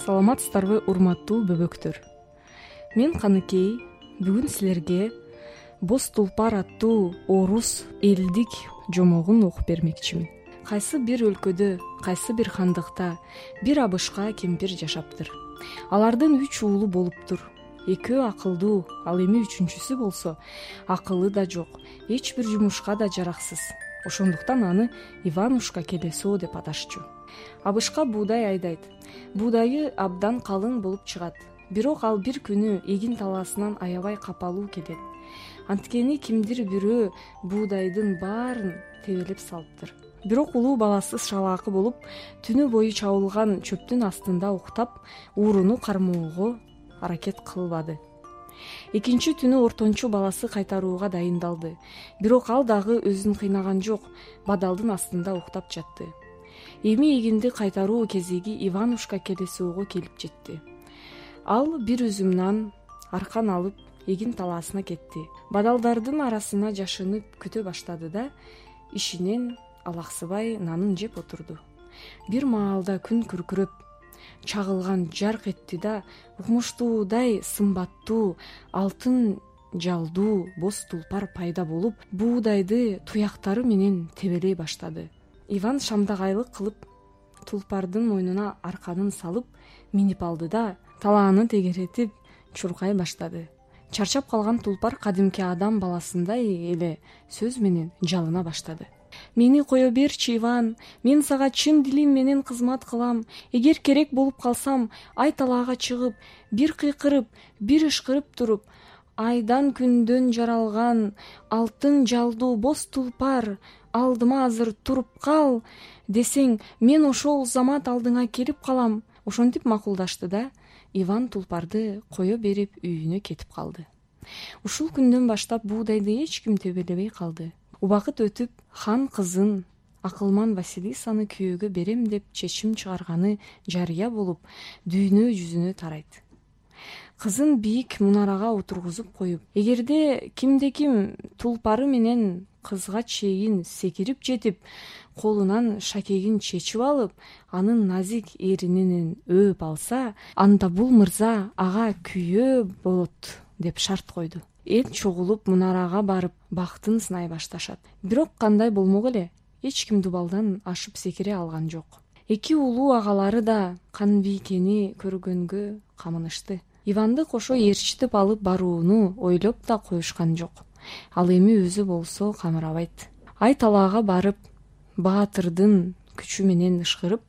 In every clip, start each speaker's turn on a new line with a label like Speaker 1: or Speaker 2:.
Speaker 1: саламатсыздарбы урматтуу бөбөктөр. Мен каныкей. Бүгүн силерге боз тулпар аттуу орус элдик жомогун окуп бермекчимин. Кайсы бир өлкөдө кайсы бир хандыкта бир абышка кемпир жашаптыр. Алардын үч уулу болуптур. Экөө акылдуу ал эми үчүнчүсү болсо акылы да жок эч бир жумушка да жараксыз. Ошондуктан аны иванушка келесоо деп аташчу абышка буудай айдайт. Буудайы абдан калың болуп чыгат. Бирок ал бир күнү эгин талаасынан аябай капалуу келет анткени кимдир бирөө буудайдын баарын тебелеп салыптыр. Бирок улуу баласы шалаакы болуп түнү бою чабылган чөптүн астында уктап ууруну кармоого аракет кылбады. Экинчи түнү ортончу баласы кайтарууга дайындалды. Бирок ал дагы өзүн кыйнаган жок бадалдын астында уктап жатты эми эгинди кайтаруу кезеги иванушка келесоого келип жетти. Ал бир үзүм нан аркан алып эгин талаасына кетти. Бадалдардын арасына жашынып күтө баштады да ишинен алаксыбай нанын жеп отурду. Бир маалда күн күркүрөп чагылган жарк этти да укмуштуудай сымбаттуу алтын жалдуу боз тулпар пайда болуп буудайды туяктары менен тебелей баштады иван шамдагайлык кылып тулпардын мойнуна арканын салып минип алды да талааны тегеретип чуркай баштады. Чарчап калган тулпар кадимки адам баласындай эле сөз менен жалына баштады. Мени кое берчи иван мен сага чын дилим менен кызмат кылам. Эгер керек болуп калсам ай талаага чыгып бир кыйкырып бир ышкырып туруп айдан күндөн жаралган алтын жалдуу боз тулпар алдыма азыр туруп кал десең мен ошол замат алдыңа келип калам. Ошентип макулдашты да иван тулпарды кое берип үйүнө кетип калды. Ушул күндөн баштап буудайды эч ким тебелебей калды. Убакыт өтүп хан кызын акылман василисаны күйөөгө берем деп чечим чыгарганы жарыя болуп дүйнө жүзүнө тарайт. Кызын бийик мунарага отургузуп коюп эгерде кимде ким тулпары менен кызга чейин секирип жетип колунан шакегин чечип алып анын назик эрининен өөп алса анда бул мырза ага күйөө болот деп шарт койду. Эл чогулуп мунарага барып бактын сынай башташат. Бирок кандай болмок эле эч ким дубалдан ашып секире алган жок. Эки улуу агалары да канбийкени көргөнгө камынышты. Иванды кошо ээрчитип алып барууну ойлоп да коюшкан жок ал эми өзү болсо камырабайт. Ай талаага барып баатырдын күчү менен ышкырып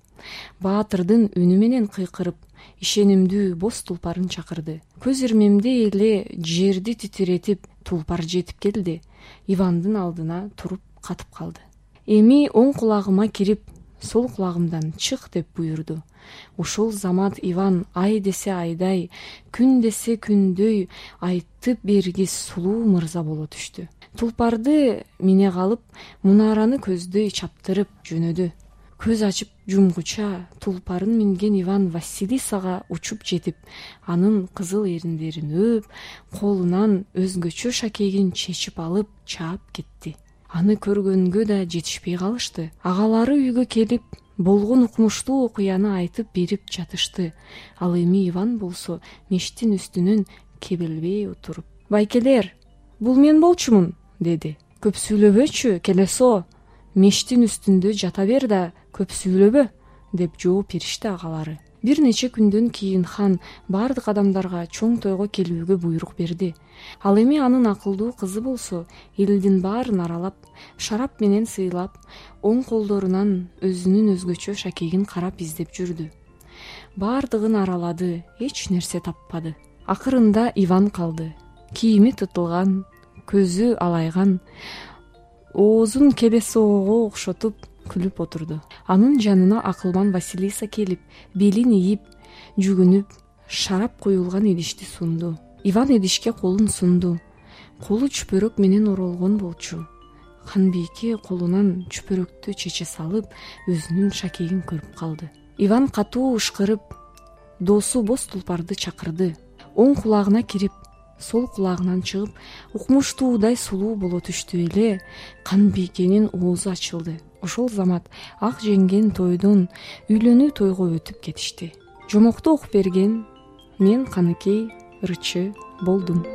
Speaker 1: баатырдын үнү менен кыйкырып ишенимдүү боз тулпарын чакырды. Көз ирмемдей эле жерди титиретип тулпар жетип келди. Ивандын алдына туруп катып калды. Эми оң кулагыма кирип сол кулагымдан чык деп буйрду ушул замат иван ай десе айдай күн десе күндөй айтып бергис сулуу мырза боло түштү. Тулпарды мине калып мунараны көздөй чаптырып жөнөдү. Көз ачып жумгуча тулпарын минген иван василисага учуп жетип анын кызыл эриндерин өөп колунан өзгөчө шакегин чечип алып чаап кетти аны көргөнгө да жетишпей калышты. Агалары үйгө келип болгон укмуштуу окуяны айтып берип жатышты. Ал эми иван болсо мештин үстүнөн кебелбей отуруп байкелер бул мен болчумун? деди. Көп сүйлөбөчү келесо мештин үстүндө жата бер да көп сүйлөбө деп жооп беришти агалары бир нече күндөн кийин хан баардык адамдарга чоң тойго келүүгө буйрук берди. Ал эми анын акылдуу кызы болсо элдин баарын аралап шарап менен сыйлап оң колдорунан өзүнүн өзгөчө шакегин карап издеп жүрдү. Баардыгын аралады эч нерсе таппады. Акырында иван калды. Кийими тытылган көзү алайган оозун кебесоого окшотуп күлүп отурду. Анын жанына акылман василиса келип белин ийип жүгүнүп шарап куюлган идишти сунду. Иван идишке колун сунду. Колу чүпөрөк менен оролгон болчу. Канбийке колунан чүпөрөктү чече салып өзүнүн шакегин көрүп калды. Иван катуу ышкырып досу боз тулпарды чакырды. Оң кулагына кирип сол кулагынан чыгып укмуштуудай сулуу боло түштү эле канбийкенин оозу ачылды ошол замат ак жеңген тойдон үйлөнүү тойго өтүп кетишти. Жомокту окуп берген мен каныкей ырчы болдум.